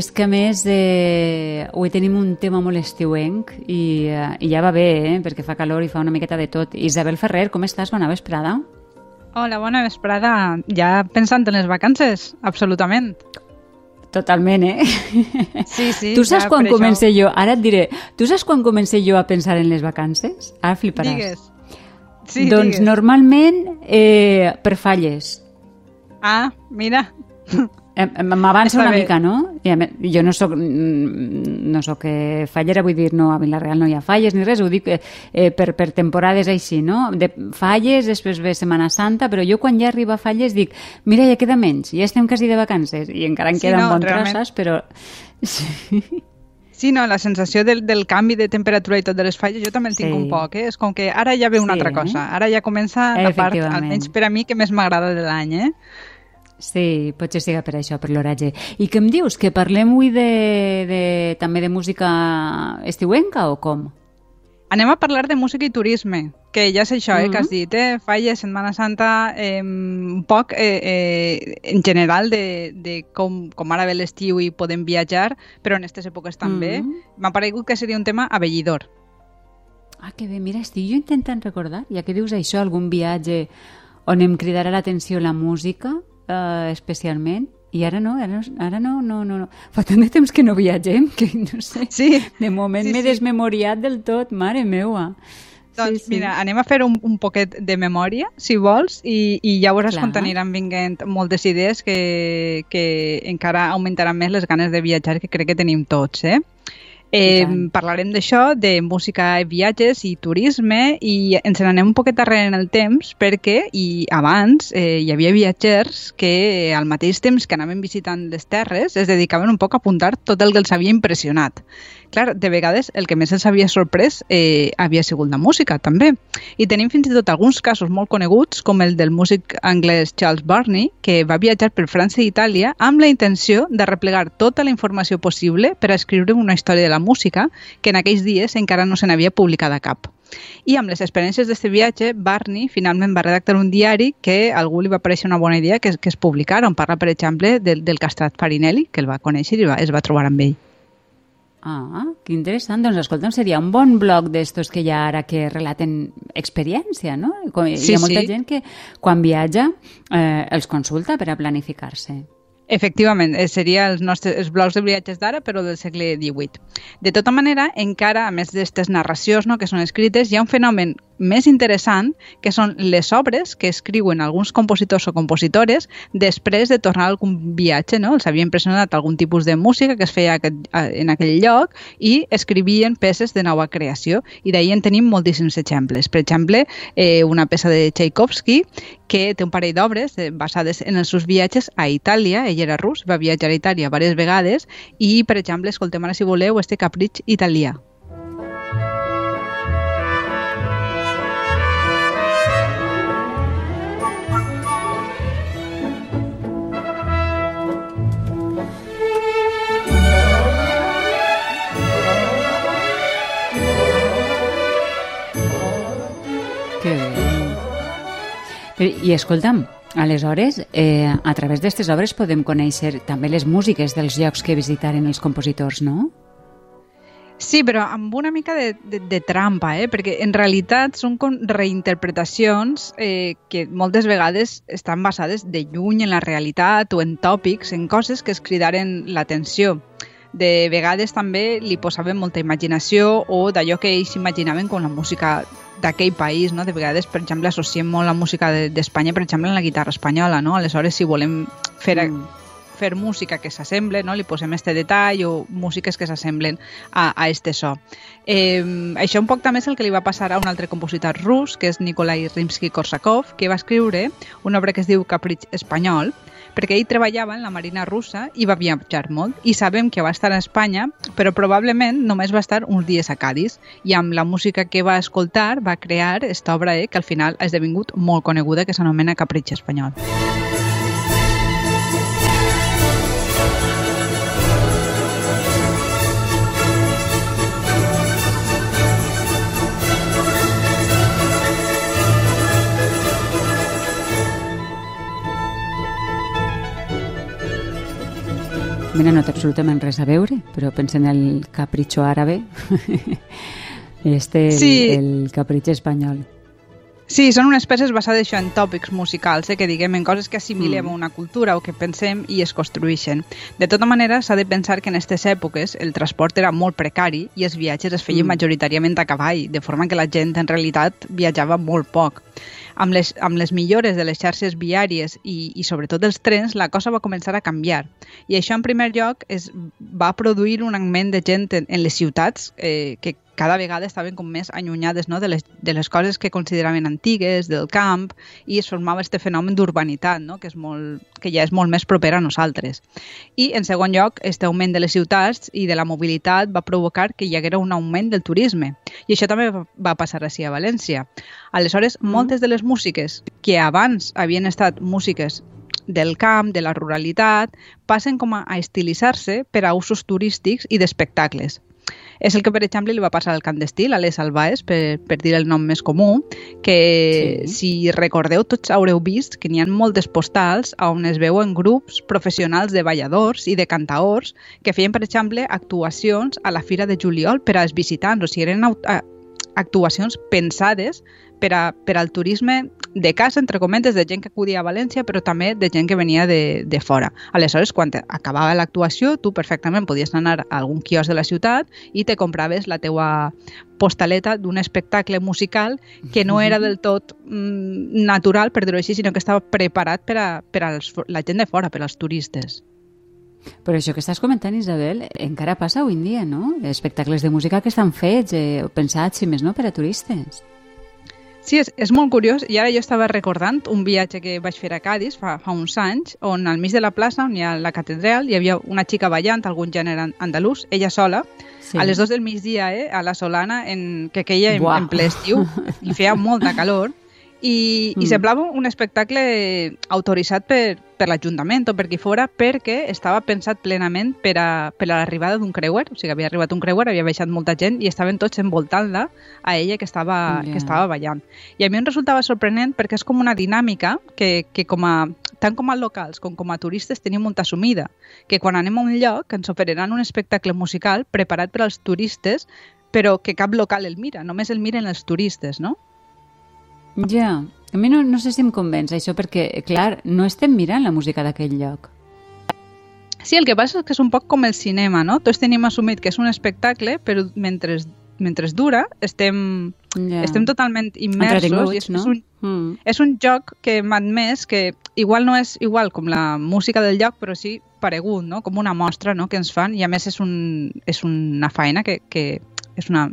és que a més eh, avui tenim un tema molt estiuenc i, eh, i ja va bé, eh, perquè fa calor i fa una miqueta de tot. Isabel Ferrer, com estàs? Bona vesprada. Hola, bona vesprada. Ja pensant en les vacances, absolutament. Totalment, eh? Sí, sí. Tu saps ja quan per comença això- jo? Ara et diré. Tu saps quan comença jo a pensar en les vacances? Ara fliparàs. Digues. Sí, doncs digues. normalment eh, per falles. Ah, mira. M'avança una bé. mica, no? I a més, jo no sóc, mm, no sóc eh, fallera, vull dir, no, a Vilareal no hi ha falles ni res, ho dic eh, per, per temporades així, no? De falles, després ve Setmana Santa, però jo quan ja arriba a falles dic, mira, ja queda menys, ja estem quasi de vacances, i encara en Sí, queden no, bon realment. trosses, però... Sí. Sí, no, la sensació del, del canvi de temperatura i tot de les falles, jo també el tinc Sí. un poc, eh? És com que ara ja ve una Sí, altra cosa. Ara ja comença la part, almenys per a mi, que més m'agrada de l'any, eh? Sí, potser siga per això, per l'oratge. I què em dius? Que parlem avui de, de, també de música estiuenca o com? Anem a parlar de música i turisme, que ja és això, eh, que has Mhm. dit, eh? Falles, Setmana Santa, eh, un poc eh, eh, en general de, de com, com ara ve l'estiu i podem viatjar, però en aquestes èpoques també. Mhm. M'ha paregut que seria un tema abellidor. Ah, que bé, mira, estic jo intentant recordar, ja que dius això, algun viatge on em cridarà l'atenció la música, eh, especialment, i ara no, ara no, ara no, no, no, no. Fa tant de temps que no viatgem que no sé. Sí, De moment Sí, m'he sí. desmemoriat del tot, mare meua. Doncs mira, anem a fer un, un poquet de memòria, si vols, i, i ja veuràs Clar. com t'aniran vinguent moltes idees que, que encara augmentaran més les ganes de viatjar que crec que tenim tots, eh? Eh, parlarem d'això, de música, viatges i turisme i ens n'anem un poquet darrere en el temps perquè i abans eh, hi havia viatgers que eh, al mateix temps que anaven visitant les terres es dedicaven un poc a apuntar tot el que els havia impressionat. Clar, de vegades el que més els havia sorprès eh, havia sigut la música, també. I tenim fins i tot alguns casos molt coneguts, com el del músic anglès Charles Burney, que va viatjar per França i Itàlia amb la intenció de replegar tota la informació possible per a escriure una història de la música que en aquells dies encara no se n'havia publicat a cap. I amb les experiències d'aquest viatge, Barney finalment va redactar un diari que a algú li va pareixer una bona idea que, que es publicara, on parla, per exemple, del, del castrat Farinelli, que el va conèixer i va, es va trobar amb ell. Ah, que interessant. Doncs escolta'm, seria un bon blog d'estos que hi ha ara que relaten experiència, no? Com, Sí, hi ha molta sí. gent que quan viatja eh, els consulta per a planificar-se. Efectivament, eh, seria els nostres els blogs de viatges d'ara, però del segle XVIII. De tota manera, encara, a més d'aquestes narracions no, que són escrites, hi ha un fenomen més interessant, que són les obres que escriuen alguns compositors o compositores després de tornar a algun viatge. No? Els havia impressionat algun tipus de música que es feia aquest, en aquell lloc i escrivien peces de nova creació. I d'ahir en tenim moltíssims exemples. Per exemple, eh, una peça de Tchaikovsky que té un parell d'obres eh, basades en els seus viatges a Itàlia. Ell era rus, va viatjar a Itàlia diverses vegades i, per exemple, escoltem ara, si voleu, este capritx italià. I escolta'm, aleshores, eh, a través d'aquestes obres podem conèixer també les músiques dels llocs que visitaren els compositors, no? Sí, però amb una mica de, de, de trampa, eh? perquè en realitat són com reinterpretacions eh, que moltes vegades estan basades de lluny en la realitat o en tòpics, en coses que es cridaren l'atenció. De vegades també li posaven molta imaginació o d'allò que ells imaginaven com la música d'aquell país, no? De vegades, per exemple, associem molt la música de- d'Espanya, per exemple, en la guitarra espanyola, no? Aleshores, si volem fer Mm. fer música que s'assemble, no? li posem este detall o músiques que s'assemblen a, a este so. Eh, això un poc també és el que li va passar a un altre compositor rus, que és Nikolai Rimsky-Korsakov, que va escriure una obra que es diu Capritx espanyol, perquè ell treballava en la marina russa i va viatjar molt. I sabem que va estar a Espanya, però probablement només va estar uns dies a Cádiz. I amb la música que va escoltar va crear esta obra eh, que al final ha esdevingut molt coneguda, que s'anomena Capritx espanyol. Mira, no té absolutament res a veure, però pensa en el capricho àrabe. este, el, Sí. el capritx espanyol. Sí, són unes peces basades això en tòpics musicals, eh, que diguem en coses que assimilem Mm. a una cultura o que pensem i es construeixen. De tota manera, s'ha de pensar que en aquestes èpoques el transport era molt precari i els viatges es feien Mm. majoritàriament a cavall, de forma que la gent en realitat viatjava molt poc. Amb les, amb les millores de les xarxes viàries i, i sobretot dels trens, la cosa va començar a canviar. I això, en primer lloc, es va produir un augment de gent en, en les ciutats eh, que cada vegada estaven com més allunyades no? de, les, de les coses que consideraven antigues, del camp, i es formava este fenomen d'urbanitat, no? que, és molt, que ja és molt més proper a nosaltres. I, en segon lloc, este augment de les ciutats i de la mobilitat va provocar que hi haguera un augment del turisme. I això també va- passar així a València. Aleshores, Mm. moltes de les músiques que abans havien estat músiques del camp, de la ruralitat, passen com a a estilitzar-se per a usos turístics i d'espectacles. És el que, per exemple, li va passar al cant d'estil, a les Albaes, per, per dir el nom més comú, que Sí. si recordeu, tots haureu vist que n'hi ha moltes postals on es veuen grups professionals de balladors i de cantaors que feien, per exemple, actuacions a la Fira de Juliol per als visitants, o sigui, eren actuacions pensades per, a, per al turisme de casa, entre cometes, de gent que acudia a València, però també de gent que venia de, de fora. Aleshores, quan acabava l'actuació, tu perfectament podies anar a algun quiosc de la ciutat i te compraves la teua postaleta d'un espectacle musical que no era del tot mm, natural, per dir-ho així, sinó que estava preparat per a, per als, fo- la gent de fora, per als turistes. Però això que estàs comentant, Isabel, encara passa avui en dia, no? Espectacles de música que estan fets, eh, pensats, si més no, per a turistes. Sí, és, és molt curiós i ara jo estava recordant un viatge que vaig fer a Cádiz fa, fa uns anys on al mig de la plaça on hi ha la catedral hi havia una xica ballant, algun gènere an- andalús, ella sola, Sí. a les dues del migdia, eh, a la Solana, en, que queia en, Buah. en ple estiu i feia molta calor i, i Mm. semblava un espectacle autoritzat per, per l'Ajuntament o per qui fora perquè estava pensat plenament per a, per a l'arribada d'un creuer, o sigui, havia arribat un creuer, havia baixat molta gent i estaven tots envoltant-la a ella que estava, Ja. que estava ballant. I a mi em resultava sorprenent perquè és com una dinàmica que, que com a, tant com a locals com com a turistes tenim molt assumida, que quan anem a un lloc ens oferiran un espectacle musical preparat per als turistes però que cap local el mira, només el miren els turistes, no? Ja, a mi no, no sé si em convenç això, perquè, clar, no estem mirant la música d'aquell lloc. Sí, el que passa és que és un poc com el cinema, no? Tots tenim assumit que és un espectacle, però mentre, mentre dura estem, Ja. estem totalment immersos. I és, no? és, un, Mm. és un joc que m'ha admès que igual no és igual com la música del lloc, però sí paregut, no? com una mostra no? que ens fan i a més és, un, és una feina que, que és una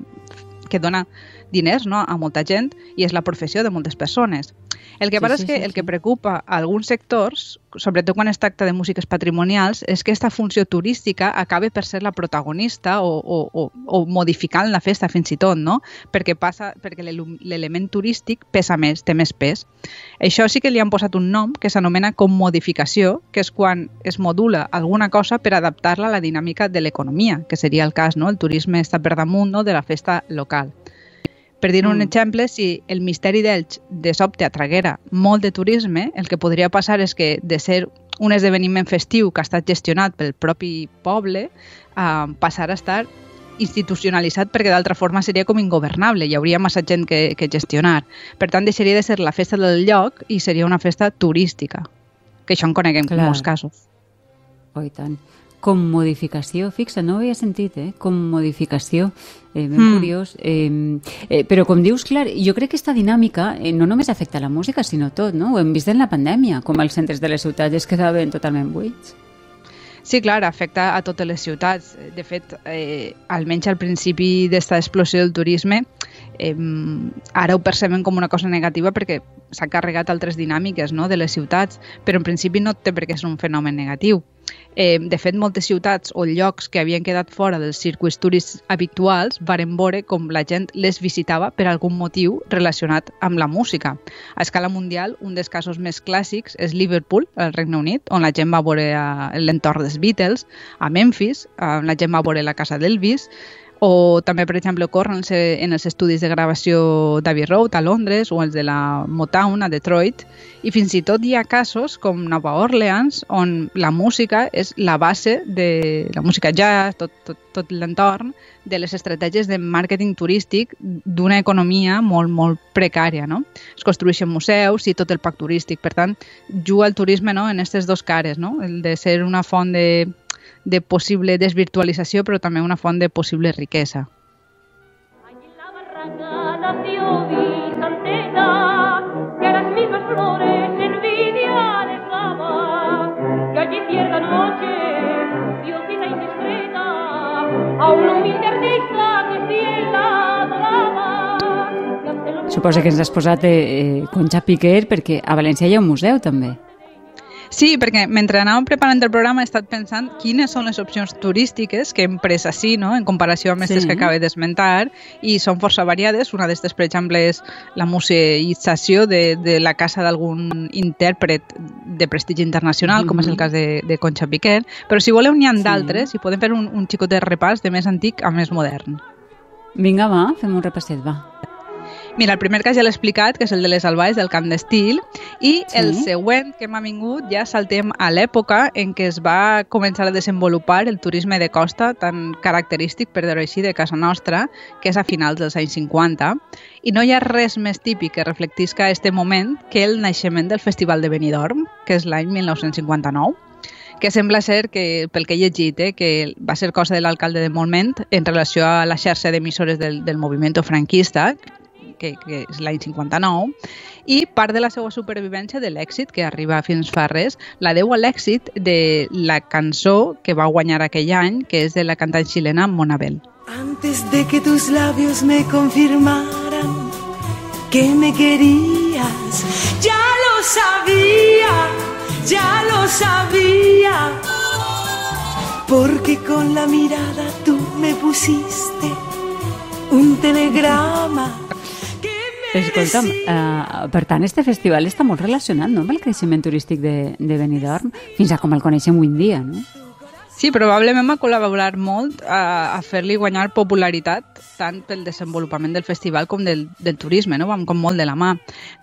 que dona diners no? a molta gent i és la professió de moltes persones. El que Sí, passa sí, és que sí, el que preocupa a alguns sectors, sobretot quan es tracta de músiques patrimonials, és que aquesta funció turística acabe per ser la protagonista o, o, o, o modificant la festa fins i tot, no? Perquè, passa, perquè l'element turístic pesa més, té més pes. Això sí que li han posat un nom que s'anomena commodificació, que és quan es modula alguna cosa per adaptar-la a la dinàmica de l'economia, que seria el cas, no? El turisme està per damunt no? de la festa local. Per dir un Mm. exemple, si el misteri d'Elx de sobte atraguera molt de turisme, el que podria passar és que de ser un esdeveniment festiu que ha estat gestionat pel propi poble, eh, passar a estar institucionalitzat perquè d'altra forma seria com ingovernable, hi hauria massa gent que, que gestionar. Per tant, deixaria de ser la festa del lloc i seria una festa turística, que això en coneguem Clar. en molts casos. Oh, i tant. Com modificació, fixa, no ho havia sentit, eh? Com modificació, eh, ben Mm. curiós. Eh, eh, però com dius, clar, jo crec que aquesta dinàmica eh, no només afecta la música, sinó tot, no? Ho hem vist en la pandèmia, com els centres de les ciutats es quedaven totalment buits. Sí, clar, afecta a totes les ciutats. De fet, eh, almenys al principi d'esta explosió del turisme, eh, ara ho percebem com una cosa negativa perquè s'ha carregat altres dinàmiques no, de les ciutats, però en principi no té per què ser un fenomen negatiu. Eh, de fet, moltes ciutats o llocs que havien quedat fora dels circuits turístics habituals varen veure com la gent les visitava per algun motiu relacionat amb la música. A escala mundial, un dels casos més clàssics és Liverpool, al Regne Unit, on la gent va veure l'entorn dels Beatles, a Memphis, on la gent va veure la casa d'Elvis, o també, per exemple, ocorren en els estudis de gravació d'Abbey Road a Londres o els de la Motown a Detroit i fins i tot hi ha casos com Nova Orleans on la música és la base de la música jazz, tot, tot, tot l'entorn de les estratègies de màrqueting turístic d'una economia molt, molt precària. No? Es construeixen museus i tot el pack turístic. Per tant, juga el turisme no? en aquestes dos cares, no? el de ser una font de de possible desvirtualització, però també una font de possible riquesa. Suposa que ens has posat eh, eh, Concha Piquer perquè a València hi ha un museu també. Sí, perquè mentre anàvem preparant el programa he estat pensant quines són les opcions turístiques que hem pres així, no?, en comparació amb aquestes sí. que acabo d'esmentar, i són força variades. Una d'estes, per exemple, és la museïtzació de, de la casa d'algun intèrpret de prestigi internacional, mm -hmm. com és el cas de, de Concha Piquer, però si voleu n'hi ha d'altres sí. i podem fer un, un xicot de repàs de més antic a més modern. Vinga, va, fem un repasset, va. Mira, el primer cas ja l'he explicat, que és el de les albaes del Camp d'Estil, i sí. el següent que m'ha vingut ja saltem a l'època en què es va començar a desenvolupar el turisme de costa tan característic, per dir-ho així, de casa nostra, que és a finals dels anys 50, i no hi ha res més típic que reflectisca aquest moment que el naixement del Festival de Benidorm, que és l'any 1959 que sembla ser que, pel que he llegit, eh, que va ser cosa de l'alcalde de moment en relació a la xarxa d'emissores del, del moviment franquista, que, que és l'any 59, i part de la seva supervivència de l'èxit, que arriba fins fa res, la deu a l'èxit de la cançó que va guanyar aquell any, que és de la cantant xilena Monabel. Antes de que tus labios me confirmaran que me querías, ya lo sabía, ya lo sabía, porque con la mirada tú me pusiste un telegrama Escolta'm, uh, per tant, este festival està molt relacionat no, amb el creixement turístic de, de Benidorm, fins a com el coneixem avui en dia, no? Sí, probablement ha col·laborat molt a, a fer-li guanyar popularitat tant pel desenvolupament del festival com del, del turisme, no? Vam com molt de la mà.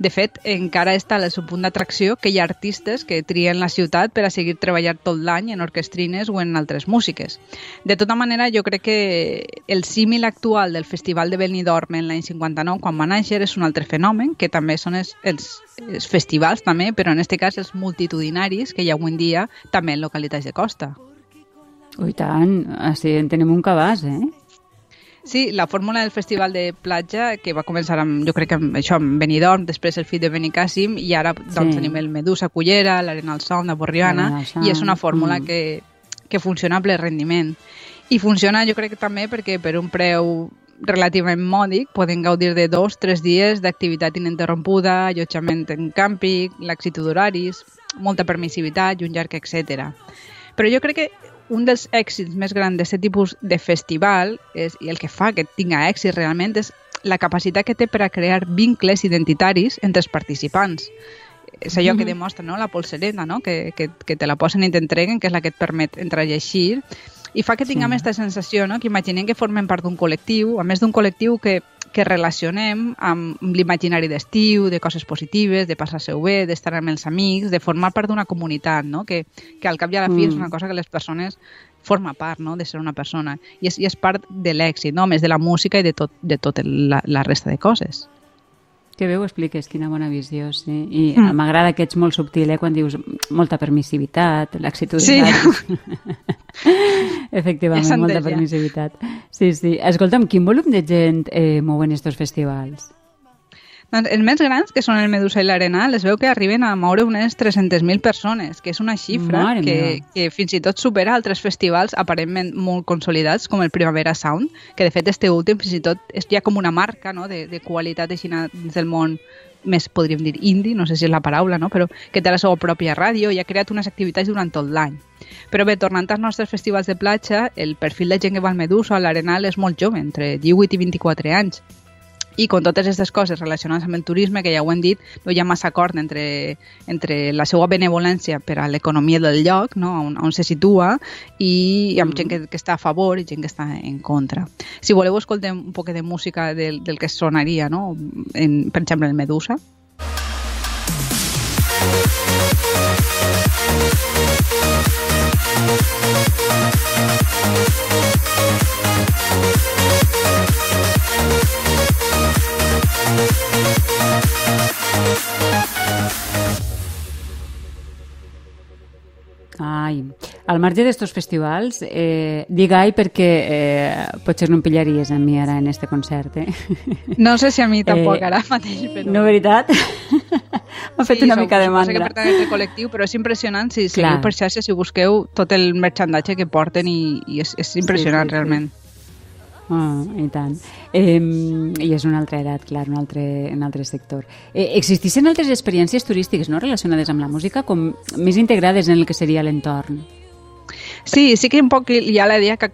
De fet, encara està al seu punt d'atracció que hi ha artistes que trien la ciutat per a seguir treballant tot l'any en orquestrines o en altres músiques. De tota manera, jo crec que el símil actual del Festival de Benidorm en l'any 59, quan va néixer, és un altre fenomen, que també són els, els, els festivals també, però en aquest cas els multitudinaris que hi ha avui en dia també en localitats de costa. Ui, tant, així en tenim un cabàs, eh? Sí, la fórmula del Festival de Platja, que va començar amb, jo crec que amb això, amb Benidorm, després el fit de Benicàssim, i ara doncs, sí. tenim el Medusa Cullera, l'Arena al Son de Borriana, i és una fórmula mm. que, que funciona a ple rendiment. I funciona, jo crec que també perquè per un preu relativament mòdic poden gaudir de dos, tres dies d'activitat ininterrompuda, allotjament en càmping, laxitud d'horaris, molta permissivitat i un llarg, etc. Però jo crec que un dels èxits més grans d'aquest tipus de festival és, i el que fa que tinga èxit realment és la capacitat que té per a crear vincles identitaris entre els participants. És allò mm -hmm. que demostra no? la polsereta, no? que, que, que te la posen i t'entreguen, que és la que et permet entrar a llegir, i fa que tinguem aquesta sí. sensació, no? que imaginem que formem part d'un col·lectiu, a més d'un col·lectiu que que relacionem amb l'imaginari d'estiu, de coses positives, de passar-se bé, d'estar amb els amics, de formar part d'una comunitat, no? que, que al cap i a la fi mm. és una cosa que les persones forma part no? de ser una persona i és, i és part de l'èxit, no? més de la música i de tot, de tot la, la resta de coses. Que bé ho expliques, quina bona visió, sí. I mm. m'agrada que ets molt subtil, eh, quan dius molta permissivitat, l'axitud. Sí. Efectivament, molta permissivitat. Sí, sí. Escolta'm, quin volum de gent eh, mouen estos festivals? Doncs els més grans, que són el Medusa i l'Arena, les veu que arriben a moure unes 300.000 persones, que és una xifra que, que fins i tot supera altres festivals aparentment molt consolidats, com el Primavera Sound, que de fet este últim fins i tot és ja com una marca no? de, de qualitat així dins del món més podríem dir indie, no sé si és la paraula, no? però que té la seva pròpia ràdio i ha creat unes activitats durant tot l'any. Però bé, tornant als nostres festivals de platja, el perfil de gent que va al Medusa o a l'Arenal és molt jove, entre 18 i 24 anys, i com totes aquestes coses relacionades amb el turisme, que ja ho hem dit, no hi ha massa acord entre, entre la seva benevolència per a l'economia del lloc, no? on, on se situa, i amb gent que, que està a favor i gent que està en contra. Si voleu, escoltem un poc de música del, del que sonaria, no? en, per exemple, el Medusa. Ai, al marge d'estos festivals, eh, digai perquè eh, potser no em pillaries a mi ara en este concert, eh? No sé si a mi tampoc eh, ara mateix, però... No, veritat? M'ha fet sí, una mica de mandra. Sí, que pertany al col·lectiu, però és impressionant si seguiu per xarxa, si busqueu tot el merchandatge que porten i, i és, és impressionant sí, sí, realment. Sí. Ah, i tant. Eh, I és una altra edat, clar, un altre, un altre sector. Eh, existeixen altres experiències turístiques no, relacionades amb la música, com més integrades en el que seria l'entorn? Sí, sí que un poc hi ha la idea que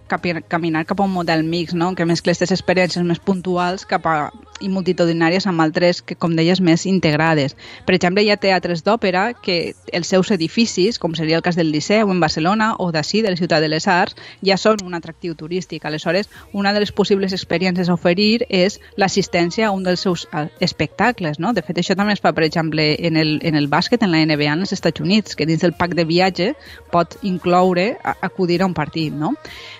caminar cap a un model mix, no? que mescla aquestes experiències més puntuals cap a i multitudinàries amb altres que, com deies, més integrades. Per exemple, hi ha teatres d'òpera que els seus edificis, com seria el cas del Liceu en Barcelona o d'ací, de la Ciutat de les Arts, ja són un atractiu turístic. Aleshores, una de les possibles experiències a oferir és l'assistència a un dels seus espectacles. No? De fet, això també es fa, per exemple, en el, en el bàsquet, en la NBA en els Estats Units, que dins del pack de viatge pot incloure acudir a un partit. No?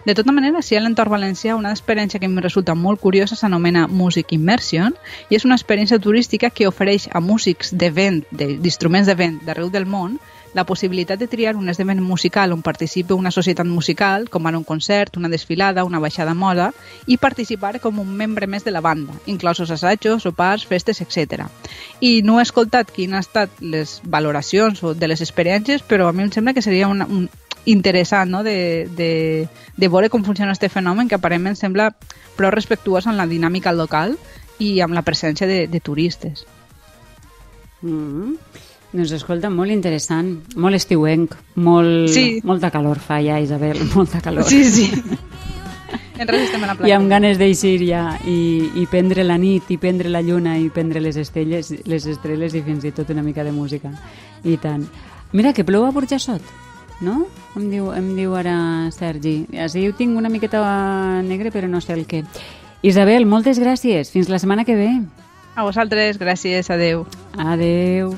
De tota manera, si a l'entorn valencià una experiència que em resulta molt curiosa s'anomena Music Immersion i és una experiència turística que ofereix a músics de vent, d'instruments de, de vent d'arreu del món la possibilitat de triar un esdeveniment musical on participi una societat musical, com ara un concert, una desfilada, una baixada moda, i participar com un membre més de la banda, inclosos assajos, sopars, festes, etc. I no he escoltat quines han estat les valoracions de les experiències, però a mi em sembla que seria una, un, interessant no? de, de, de veure com funciona aquest fenomen que aparentment sembla prou respectuós amb la dinàmica local i amb la presència de, de turistes. Mm -hmm. Doncs escolta, molt interessant, molt estiuenc, molt, sí. molta calor fa ja, Isabel, molta calor. Sí, sí. en res estem a la platja. I amb ganes d'eixir ja i, i prendre la nit, i prendre la lluna, i prendre les estelles, les estrelles i fins i tot una mica de música. I tant. Mira, que plou a Burjassot no? Em diu, em diu ara Sergi. Així ho tinc una miqueta negre, però no sé el què. Isabel, moltes gràcies. Fins la setmana que ve. A vosaltres, gràcies. Adeu. Adeu.